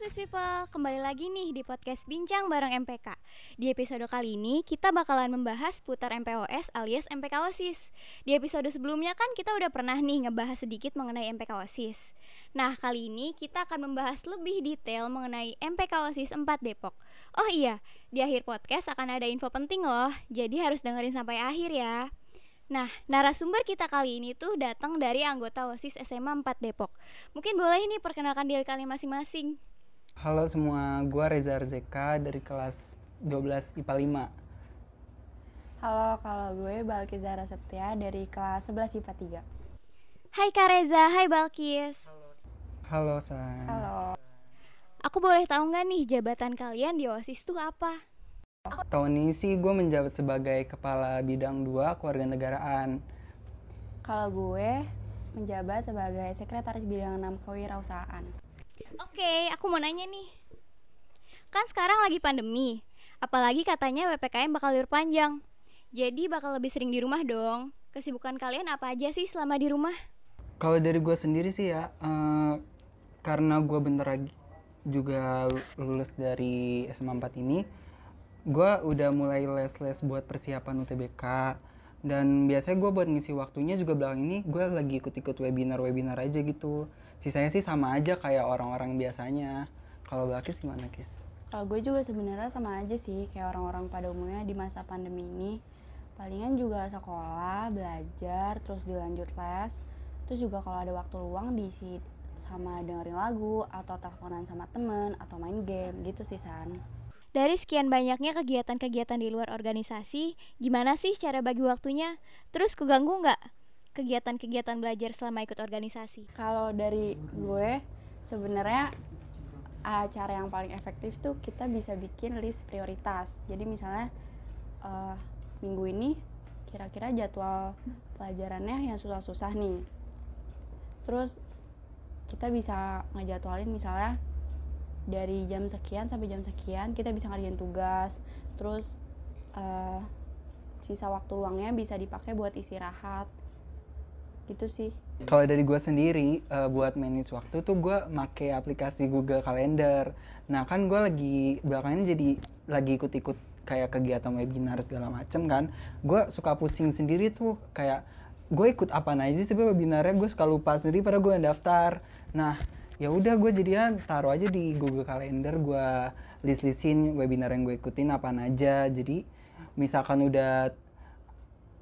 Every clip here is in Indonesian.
Swiss People, kembali lagi nih di podcast Bincang bareng MPK Di episode kali ini kita bakalan membahas putar MPOS alias MPK OSIS Di episode sebelumnya kan kita udah pernah nih ngebahas sedikit mengenai MPK OSIS Nah kali ini kita akan membahas lebih detail mengenai MPK OSIS 4 Depok. Oh iya, di akhir podcast akan ada info penting loh. Jadi harus dengerin sampai akhir ya. Nah, narasumber kita kali ini tuh datang dari anggota OSIS SMA 4 Depok. Mungkin boleh nih perkenalkan diri kalian masing-masing. Halo semua, gue Reza Arzeka dari kelas 12 IPA 5. Halo, kalau gue Balkis Zara Setia dari kelas 11 IPA 3. Hai Kak Reza, hai Balkis. Halo, Halo San. Halo. Aku boleh tahu nggak nih jabatan kalian di OSIS tuh apa? Tahun ini sih gue menjabat sebagai Kepala Bidang 2 Kewarganegaraan. Kalau gue menjabat sebagai Sekretaris Bidang 6 Kewirausahaan. Oke, aku mau nanya nih. Kan sekarang lagi pandemi, apalagi katanya PPKM bakal libur. Jadi bakal lebih sering di rumah dong. Kesibukan kalian apa aja sih selama di rumah? Kalau dari gue sendiri sih ya, uh, karena gue bentar lagi juga lulus dari SMA 4 ini, gue udah mulai les-les buat persiapan UTBK dan biasanya gue buat ngisi waktunya juga belakang ini gue lagi ikut-ikut webinar-webinar aja gitu sisanya sih sama aja kayak orang-orang biasanya. Kalau Balkis gimana Kis? Kalau gue juga sebenarnya sama aja sih kayak orang-orang pada umumnya di masa pandemi ini. Palingan juga sekolah, belajar, terus dilanjut les. Terus juga kalau ada waktu luang diisi sama dengerin lagu atau teleponan sama temen atau main game gitu sih San. Dari sekian banyaknya kegiatan-kegiatan di luar organisasi, gimana sih cara bagi waktunya? Terus keganggu nggak kegiatan-kegiatan belajar selama ikut organisasi? Kalau dari gue, sebenarnya cara yang paling efektif tuh kita bisa bikin list prioritas. Jadi misalnya uh, minggu ini kira-kira jadwal pelajarannya yang susah-susah nih. Terus kita bisa ngejadwalin misalnya dari jam sekian sampai jam sekian kita bisa ngerjain tugas terus uh, sisa waktu luangnya bisa dipakai buat istirahat gitu sih. Kalau dari gue sendiri uh, buat manage waktu tuh gue make aplikasi Google Calendar. Nah kan gue lagi belakangan jadi lagi ikut-ikut kayak kegiatan webinar segala macem kan. Gue suka pusing sendiri tuh. Kayak gue ikut apa aja sih webinarnya? Gue suka lupa sendiri pada gue daftar. Nah ya udah gue jadinya taruh aja di Google Calendar gue list listin webinar yang gue ikutin apa aja. Jadi misalkan udah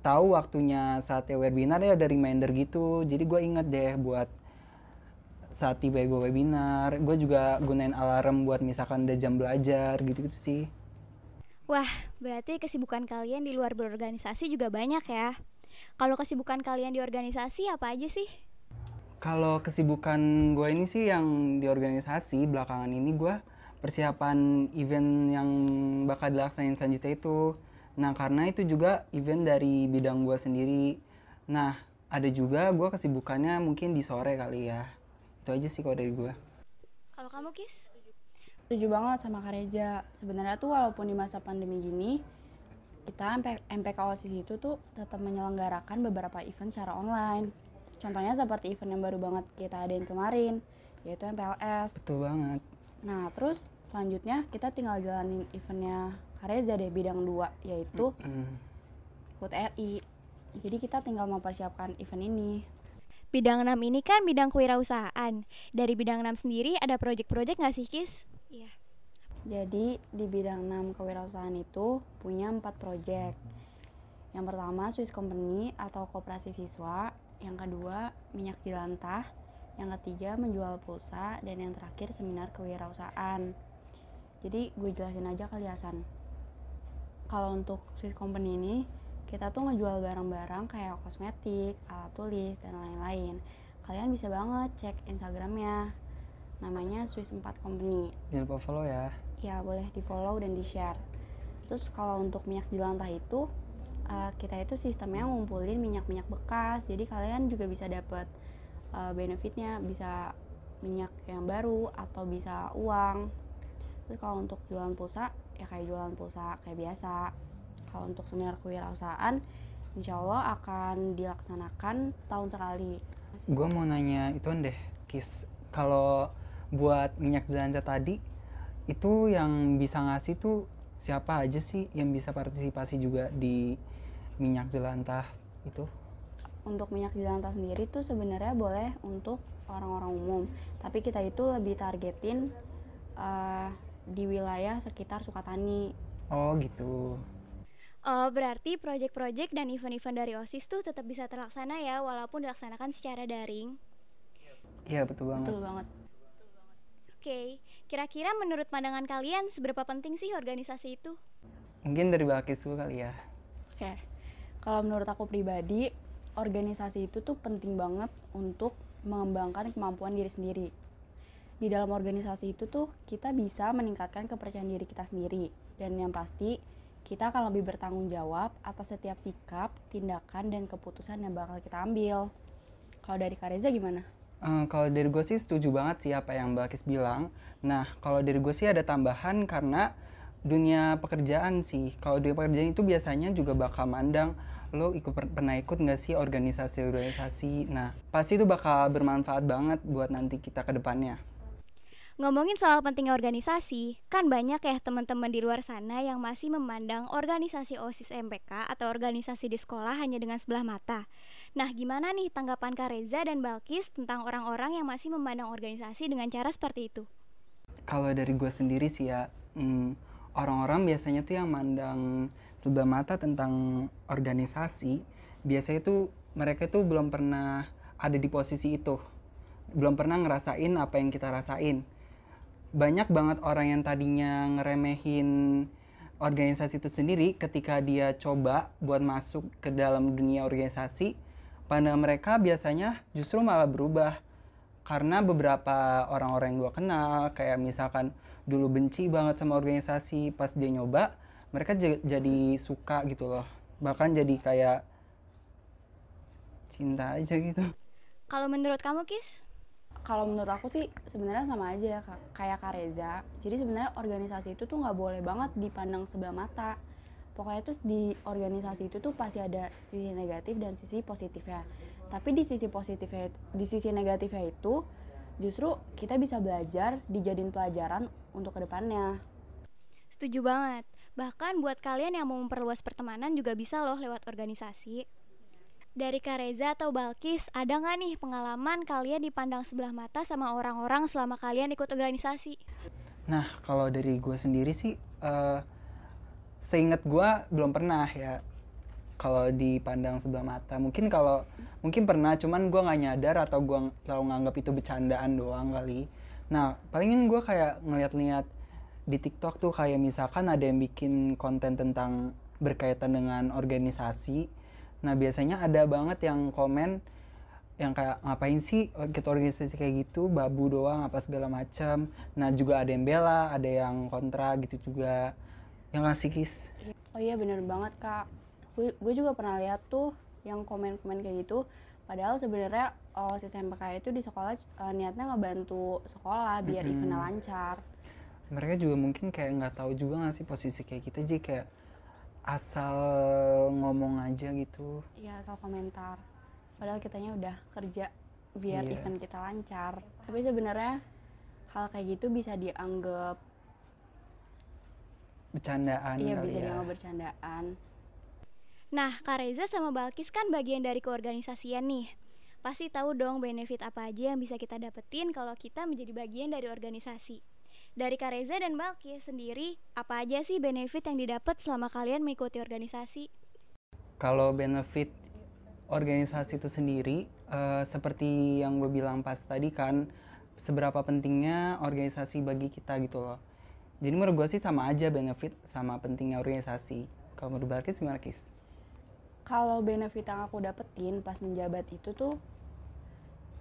tahu waktunya saatnya webinar ya ada reminder gitu. Jadi gue inget deh buat saat tiba gue webinar gue juga gunain alarm buat misalkan ada jam belajar gitu gitu sih. Wah berarti kesibukan kalian di luar berorganisasi juga banyak ya. Kalau kesibukan kalian di organisasi apa aja sih? Kalau kesibukan gue ini sih yang di organisasi belakangan ini gue persiapan event yang bakal dilaksanain selanjutnya itu. Nah karena itu juga event dari bidang gue sendiri. Nah ada juga gue kesibukannya mungkin di sore kali ya. Itu aja sih kalau dari gue. Kalau kamu Kis? Setuju banget sama Kak Reja. Sebenarnya tuh walaupun di masa pandemi gini, kita MPK OSIS itu tuh tetap menyelenggarakan beberapa event secara online Contohnya seperti event yang baru banget kita adain kemarin, yaitu MPLS. Betul banget. Nah, terus selanjutnya kita tinggal jalanin eventnya Kareza deh bidang 2 yaitu mm -hmm. HUT RI. Jadi kita tinggal mempersiapkan event ini. Bidang 6 ini kan bidang kewirausahaan. Dari bidang 6 sendiri ada proyek-proyek nggak sih, Kis? Iya. Jadi di bidang 6 kewirausahaan itu punya empat proyek. Yang pertama Swiss Company atau Koperasi Siswa yang kedua minyak jelantah, yang ketiga menjual pulsa, dan yang terakhir seminar kewirausahaan. Jadi gue jelasin aja kali Hasan. Kalau untuk Swiss Company ini, kita tuh ngejual barang-barang kayak kosmetik, alat tulis, dan lain-lain. Kalian bisa banget cek Instagramnya. Namanya Swiss 4 Company. Jangan lupa follow ya. Ya, boleh di follow dan di share. Terus kalau untuk minyak jelantah itu, uh, kita itu sistemnya ngumpulin minyak-minyak bekas jadi kalian juga bisa dapat uh, benefitnya bisa minyak yang baru atau bisa uang terus kalau untuk jualan pulsa ya kayak jualan pulsa kayak biasa. Kalau untuk seminar kewirausahaan insya Allah akan dilaksanakan setahun sekali. Gue mau nanya itu deh kis. Kalau buat minyak jelantah tadi itu yang bisa ngasih tuh siapa aja sih yang bisa partisipasi juga di minyak jelantah itu? Untuk minyak jelantah sendiri tuh sebenarnya boleh untuk orang-orang umum, tapi kita itu lebih targetin uh, di wilayah sekitar Sukatani. Oh gitu. Oh, berarti proyek-proyek dan event-event dari OSIS tuh tetap bisa terlaksana ya walaupun dilaksanakan secara daring. Iya, betul banget. Betul banget. Oke, kira-kira menurut pandangan kalian seberapa penting sih organisasi itu? Mungkin dari Balkis dulu kali ya. Oke. Kalau menurut aku pribadi, organisasi itu tuh penting banget untuk mengembangkan kemampuan diri sendiri. Di dalam organisasi itu tuh kita bisa meningkatkan kepercayaan diri kita sendiri dan yang pasti kita akan lebih bertanggung jawab atas setiap sikap, tindakan, dan keputusan yang bakal kita ambil. Kalau dari Kareza gimana? Uh, kalau dari gue sih setuju banget sih apa yang Mbak Kis bilang. Nah, kalau dari gue sih ada tambahan karena dunia pekerjaan sih. Kalau dunia pekerjaan itu biasanya juga bakal mandang lo ikut pernah ikut nggak sih organisasi-organisasi. Nah, pasti itu bakal bermanfaat banget buat nanti kita ke depannya. Ngomongin soal pentingnya organisasi, kan banyak ya teman-teman di luar sana yang masih memandang organisasi OSIS MPK atau organisasi di sekolah hanya dengan sebelah mata. Nah, gimana nih tanggapan Kak Reza dan Balkis tentang orang-orang yang masih memandang organisasi dengan cara seperti itu? Kalau dari gue sendiri sih ya, hmm, orang-orang biasanya tuh yang mandang sebelah mata tentang organisasi, biasanya tuh mereka tuh belum pernah ada di posisi itu, belum pernah ngerasain apa yang kita rasain banyak banget orang yang tadinya ngeremehin organisasi itu sendiri ketika dia coba buat masuk ke dalam dunia organisasi pada mereka biasanya justru malah berubah. Karena beberapa orang-orang yang gue kenal kayak misalkan dulu benci banget sama organisasi pas dia nyoba mereka jadi suka gitu loh. Bahkan jadi kayak cinta aja gitu. Kalau menurut kamu kis kalau menurut aku sih sebenarnya sama aja ya kayak Kak Reza. Jadi sebenarnya organisasi itu tuh nggak boleh banget dipandang sebelah mata. Pokoknya tuh di organisasi itu tuh pasti ada sisi negatif dan sisi positifnya. Tapi di sisi positifnya, di sisi negatifnya itu justru kita bisa belajar dijadiin pelajaran untuk ke depannya. Setuju banget. Bahkan buat kalian yang mau memperluas pertemanan juga bisa loh lewat organisasi. Dari Kareza atau Balkis, ada nggak nih pengalaman kalian dipandang sebelah mata sama orang-orang selama kalian ikut organisasi? Nah, kalau dari gue sendiri sih, uh, seingat gue belum pernah ya kalau dipandang sebelah mata. Mungkin kalau mungkin pernah, cuman gue nggak nyadar atau gue selalu nganggap itu bercandaan doang kali. Nah, palingin gue kayak ngeliat-liat di TikTok tuh kayak misalkan ada yang bikin konten tentang berkaitan dengan organisasi Nah biasanya ada banget yang komen yang kayak ngapain sih kita organisasi kayak gitu? Babu doang apa segala macam nah juga ada yang bela ada yang kontra gitu juga. Yang ngasih kis. Oh iya bener banget kak. Gue juga pernah lihat tuh yang komen-komen kayak gitu. Padahal sebenarnya oh si SMPK itu di sekolah uh, niatnya ngebantu sekolah biar mm -hmm. eventnya lancar. Mereka juga mungkin kayak nggak tahu juga nggak sih posisi kayak kita gitu, aja kayak asal ngomong aja gitu. Iya asal komentar. Padahal kitanya udah kerja biar yeah. event kita lancar. Tapi sebenarnya hal kayak gitu bisa dianggap bercandaan iya bisa ya. dianggap bercandaan. Nah Kak Reza sama Balkis kan bagian dari keorganisasian nih. Pasti tahu dong benefit apa aja yang bisa kita dapetin kalau kita menjadi bagian dari organisasi dari Kareza dan Balki sendiri, apa aja sih benefit yang didapat selama kalian mengikuti organisasi? Kalau benefit organisasi itu sendiri, uh, seperti yang gue bilang pas tadi kan, seberapa pentingnya organisasi bagi kita gitu loh. Jadi menurut gue sih sama aja benefit sama pentingnya organisasi. Kalau menurut Balkis gimana Kis? Kalau benefit yang aku dapetin pas menjabat itu tuh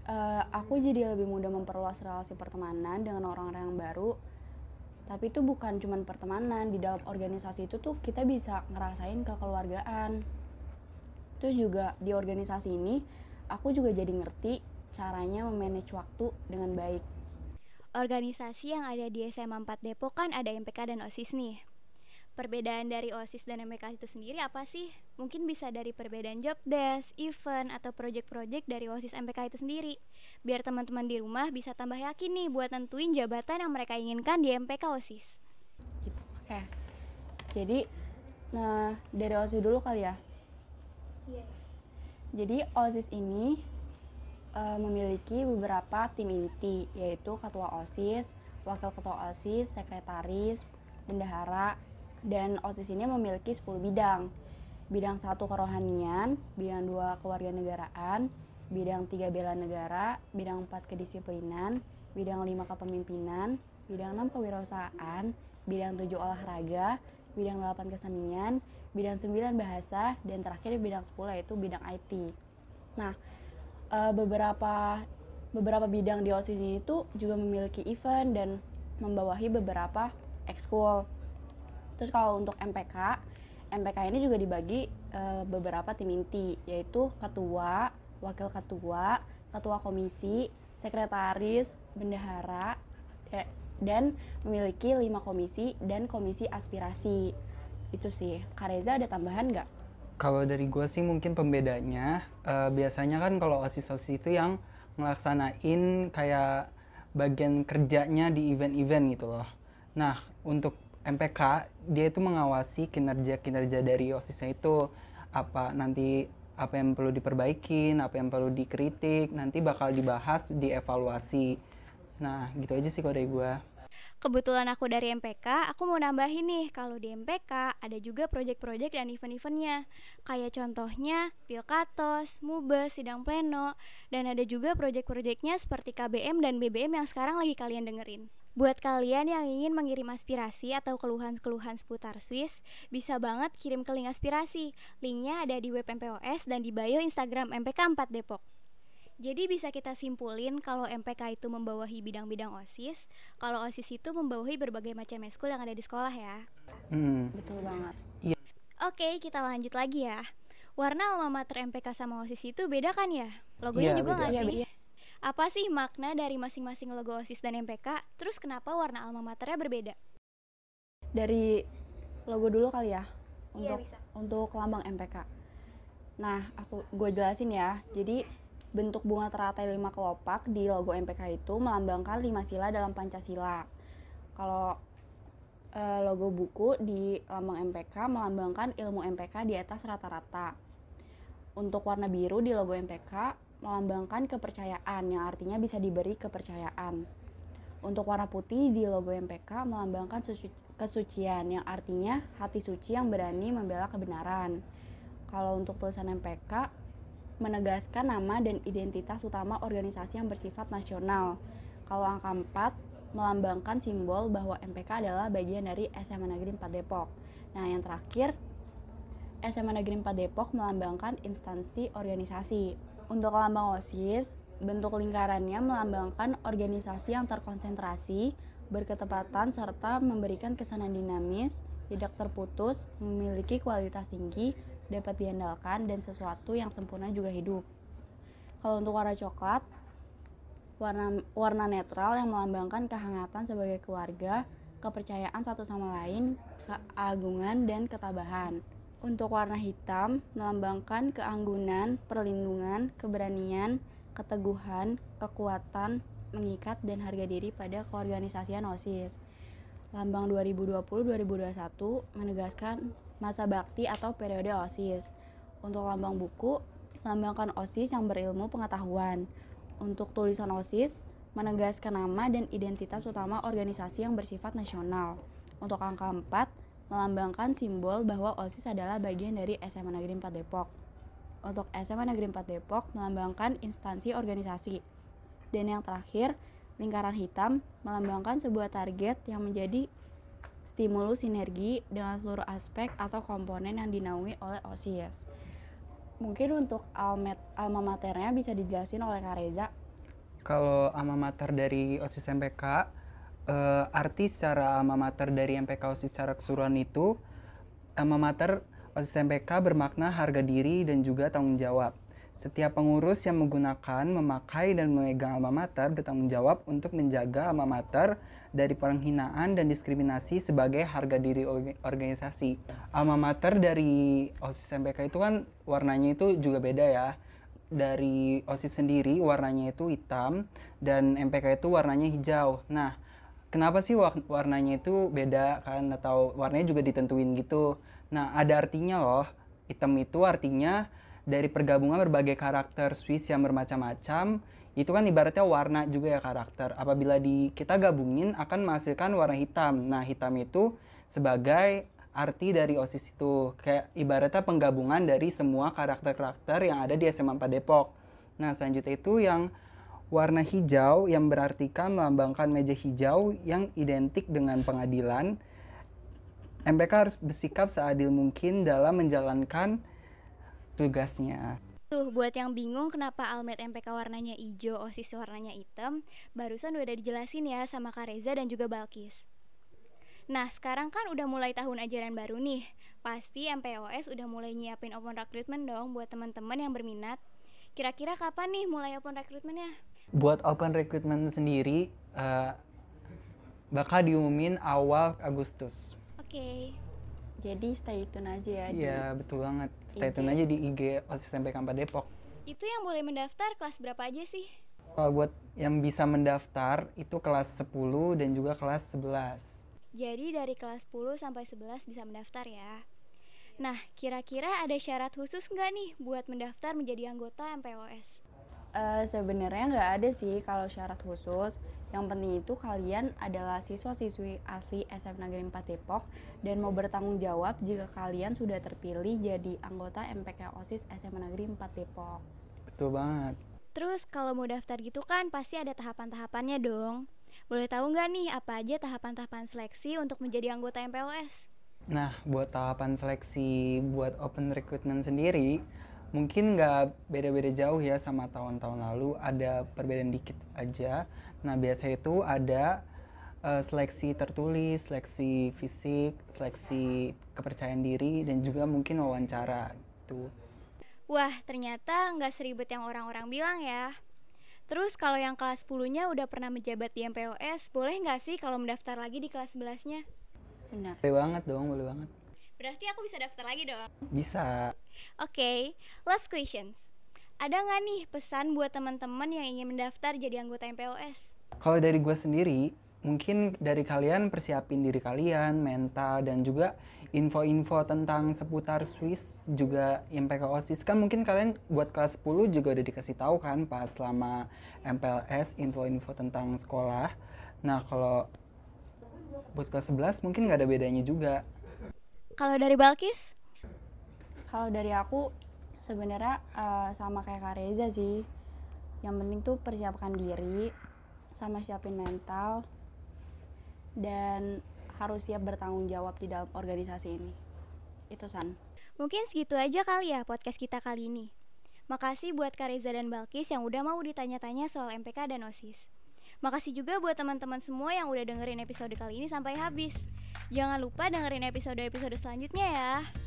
uh, aku jadi lebih mudah memperluas relasi pertemanan dengan orang-orang yang baru. Tapi itu bukan cuma pertemanan. Di dalam organisasi itu tuh kita bisa ngerasain kekeluargaan. Terus juga di organisasi ini aku juga jadi ngerti caranya memanage waktu dengan baik. Organisasi yang ada di SMA 4 Depok kan ada MPK dan OSIS nih Perbedaan dari OSIS dan MPK itu sendiri apa sih? Mungkin bisa dari perbedaan job desk, event, atau project-project dari OSIS MPK itu sendiri. Biar teman-teman di rumah bisa tambah yakin nih buat nentuin jabatan yang mereka inginkan di MPK OSIS. gitu oke jadi nah dari osis dulu kali ya Iya. jadi osis ini eh, memiliki beberapa tim inti yaitu ketua osis wakil ketua osis sekretaris bendahara dan osis ini memiliki 10 bidang bidang satu kerohanian bidang dua kewarganegaraan bidang tiga bela negara bidang empat kedisiplinan bidang lima kepemimpinan bidang enam kewirausahaan bidang 7 olahraga, bidang 8 kesenian, bidang 9 bahasa, dan terakhir bidang 10 yaitu bidang IT. Nah, eh, beberapa beberapa bidang di OSIS ini tuh juga memiliki event dan membawahi beberapa ekskul. Terus kalau untuk MPK, MPK ini juga dibagi eh, beberapa tim inti, yaitu ketua, wakil ketua, ketua komisi, sekretaris, bendahara, da- dan memiliki lima komisi dan komisi aspirasi. Itu sih. Kak Reza ada tambahan nggak? Kalau dari gue sih mungkin pembedanya eh, biasanya kan kalau osis-osis itu yang ngelaksanain kayak bagian kerjanya di event-event gitu loh. Nah untuk MPK dia itu mengawasi kinerja-kinerja dari osisnya itu apa nanti apa yang perlu diperbaikin, apa yang perlu dikritik, nanti bakal dibahas, dievaluasi. Nah gitu aja sih kalau dari gue. Kebetulan aku dari MPK, aku mau nambahin nih kalau di MPK ada juga project-project dan event-eventnya. Kayak contohnya Pilkatos, Mubes, Sidang Pleno, dan ada juga project-projectnya seperti KBM dan BBM yang sekarang lagi kalian dengerin. Buat kalian yang ingin mengirim aspirasi atau keluhan-keluhan seputar Swiss, bisa banget kirim ke link aspirasi. Linknya ada di web MPOS dan di bio Instagram MPK 4 Depok. Jadi bisa kita simpulin kalau MPK itu membawahi bidang-bidang OSIS, kalau OSIS itu membawahi berbagai macam eskul yang ada di sekolah ya. Hmm. Betul banget. Oke, kita lanjut lagi ya. Warna alma mater MPK sama OSIS itu beda kan ya? Logonya Iya, juga nggak Iya, sih? iya. Apa sih makna dari masing-masing logo OSIS dan MPK? Terus kenapa warna alma maternya berbeda? Dari logo dulu kali ya. Iya, Untuk bisa. untuk lambang MPK. Nah, aku gue jelasin ya. Jadi bentuk bunga teratai lima kelopak di logo MPK itu melambangkan lima sila dalam Pancasila. Kalau eh, logo buku di lambang MPK melambangkan ilmu MPK di atas rata-rata. Untuk warna biru di logo MPK melambangkan kepercayaan yang artinya bisa diberi kepercayaan. Untuk warna putih di logo MPK melambangkan suci- kesucian yang artinya hati suci yang berani membela kebenaran. Kalau untuk tulisan MPK menegaskan nama dan identitas utama organisasi yang bersifat nasional. Kalau angka 4 melambangkan simbol bahwa MPK adalah bagian dari SMA Negeri 4 Depok. Nah, yang terakhir SMA Negeri 4 Depok melambangkan instansi organisasi. Untuk lambang OSIS, bentuk lingkarannya melambangkan organisasi yang terkonsentrasi, berketepatan serta memberikan kesan yang dinamis, tidak terputus, memiliki kualitas tinggi, dapat diandalkan dan sesuatu yang sempurna juga hidup. Kalau untuk warna coklat, warna warna netral yang melambangkan kehangatan sebagai keluarga, kepercayaan satu sama lain, keagungan dan ketabahan. Untuk warna hitam melambangkan keanggunan, perlindungan, keberanian, keteguhan, kekuatan, mengikat dan harga diri pada keorganisasian OSIS. Lambang 2020-2021 menegaskan masa bakti atau periode OSIS. Untuk lambang buku, melambangkan OSIS yang berilmu pengetahuan. Untuk tulisan OSIS, menegaskan nama dan identitas utama organisasi yang bersifat nasional. Untuk angka 4, melambangkan simbol bahwa OSIS adalah bagian dari SMA Negeri 4 Depok. Untuk SMA Negeri 4 Depok melambangkan instansi organisasi. Dan yang terakhir, lingkaran hitam melambangkan sebuah target yang menjadi stimulus sinergi dengan seluruh aspek atau komponen yang dinaungi oleh OSIS. Mungkin untuk almet, alma maternya bisa dijelasin oleh Kak Reza. Kalau alma mater dari OSIS MPK, eh, arti secara alma mater dari MPK OSIS secara keseluruhan itu, alma mater OSIS MPK bermakna harga diri dan juga tanggung jawab. Setiap pengurus yang menggunakan, memakai, dan memegang alma mater bertanggung jawab untuk menjaga alma mater dari penghinaan dan diskriminasi sebagai harga diri organisasi. Alma mater dari OSIS MPK itu kan warnanya itu juga beda ya. Dari OSIS sendiri warnanya itu hitam dan MPK itu warnanya hijau. Nah, kenapa sih warnanya itu beda kan atau warnanya juga ditentuin gitu. Nah, ada artinya loh. Hitam itu artinya dari pergabungan berbagai karakter Swiss yang bermacam-macam itu kan ibaratnya warna juga ya karakter. Apabila di kita gabungin akan menghasilkan warna hitam. Nah, hitam itu sebagai arti dari OSIS itu. Kayak ibaratnya penggabungan dari semua karakter-karakter yang ada di SMA 4 Depok. Nah, selanjutnya itu yang warna hijau yang berartikan melambangkan meja hijau yang identik dengan pengadilan. MPK harus bersikap seadil mungkin dalam menjalankan tugasnya. Tuh, buat yang bingung kenapa Almet MPK warnanya hijau, OSIS warnanya hitam, barusan udah dijelasin ya sama Kak Reza dan juga Balkis. Nah, sekarang kan udah mulai tahun ajaran baru nih. Pasti MPOS udah mulai nyiapin open recruitment dong buat teman-teman yang berminat. Kira-kira kapan nih mulai open recruitmentnya? Buat open recruitment sendiri, uh, bakal diumumin awal Agustus. Oke. Okay. Jadi stay tune aja ya. Iya betul banget. Stay tune aja di IG OSIS SMP Kampa Depok. Itu yang boleh mendaftar kelas berapa aja sih? Kalau buat yang bisa mendaftar itu kelas 10 dan juga kelas 11. Jadi dari kelas 10 sampai 11 bisa mendaftar ya. Nah, kira-kira ada syarat khusus nggak nih buat mendaftar menjadi anggota MPOS? Uh, Sebenarnya nggak ada sih kalau syarat khusus. Yang penting itu kalian adalah siswa-siswi asli SM Negeri 4 Depok dan mau bertanggung jawab jika kalian sudah terpilih jadi anggota MPK OSIS SM Negeri 4 Depok. Betul banget. Terus kalau mau daftar gitu kan pasti ada tahapan-tahapannya dong. Boleh tahu nggak nih apa aja tahapan-tahapan seleksi untuk menjadi anggota MPOS? Nah, buat tahapan seleksi buat open recruitment sendiri, mungkin nggak beda-beda jauh ya sama tahun-tahun lalu ada perbedaan dikit aja nah biasa itu ada uh, seleksi tertulis seleksi fisik seleksi kepercayaan diri dan juga mungkin wawancara itu wah ternyata nggak seribet yang orang-orang bilang ya Terus kalau yang kelas 10-nya udah pernah menjabat di MPOS, boleh nggak sih kalau mendaftar lagi di kelas 11-nya? Benar. Boleh banget dong, boleh banget. Berarti aku bisa daftar lagi dong? Bisa. Oke, okay, last questions. Ada nggak nih pesan buat teman-teman yang ingin mendaftar jadi anggota MPOS? Kalau dari gue sendiri, mungkin dari kalian persiapin diri kalian, mental, dan juga info-info tentang seputar Swiss juga MPK OSIS kan mungkin kalian buat kelas 10 juga udah dikasih tahu kan pas selama MPLS info-info tentang sekolah. Nah, kalau buat kelas 11 mungkin nggak ada bedanya juga kalau dari Balkis? Kalau dari aku sebenarnya uh, sama kayak Kak Reza sih. Yang penting tuh persiapkan diri, sama siapin mental, dan harus siap bertanggung jawab di dalam organisasi ini. Itu San. Mungkin segitu aja kali ya podcast kita kali ini. Makasih buat Kak Reza dan Balkis yang udah mau ditanya-tanya soal MPK dan OSIS. Makasih juga buat teman-teman semua yang udah dengerin episode kali ini sampai habis. Jangan lupa dengerin episode-episode selanjutnya ya.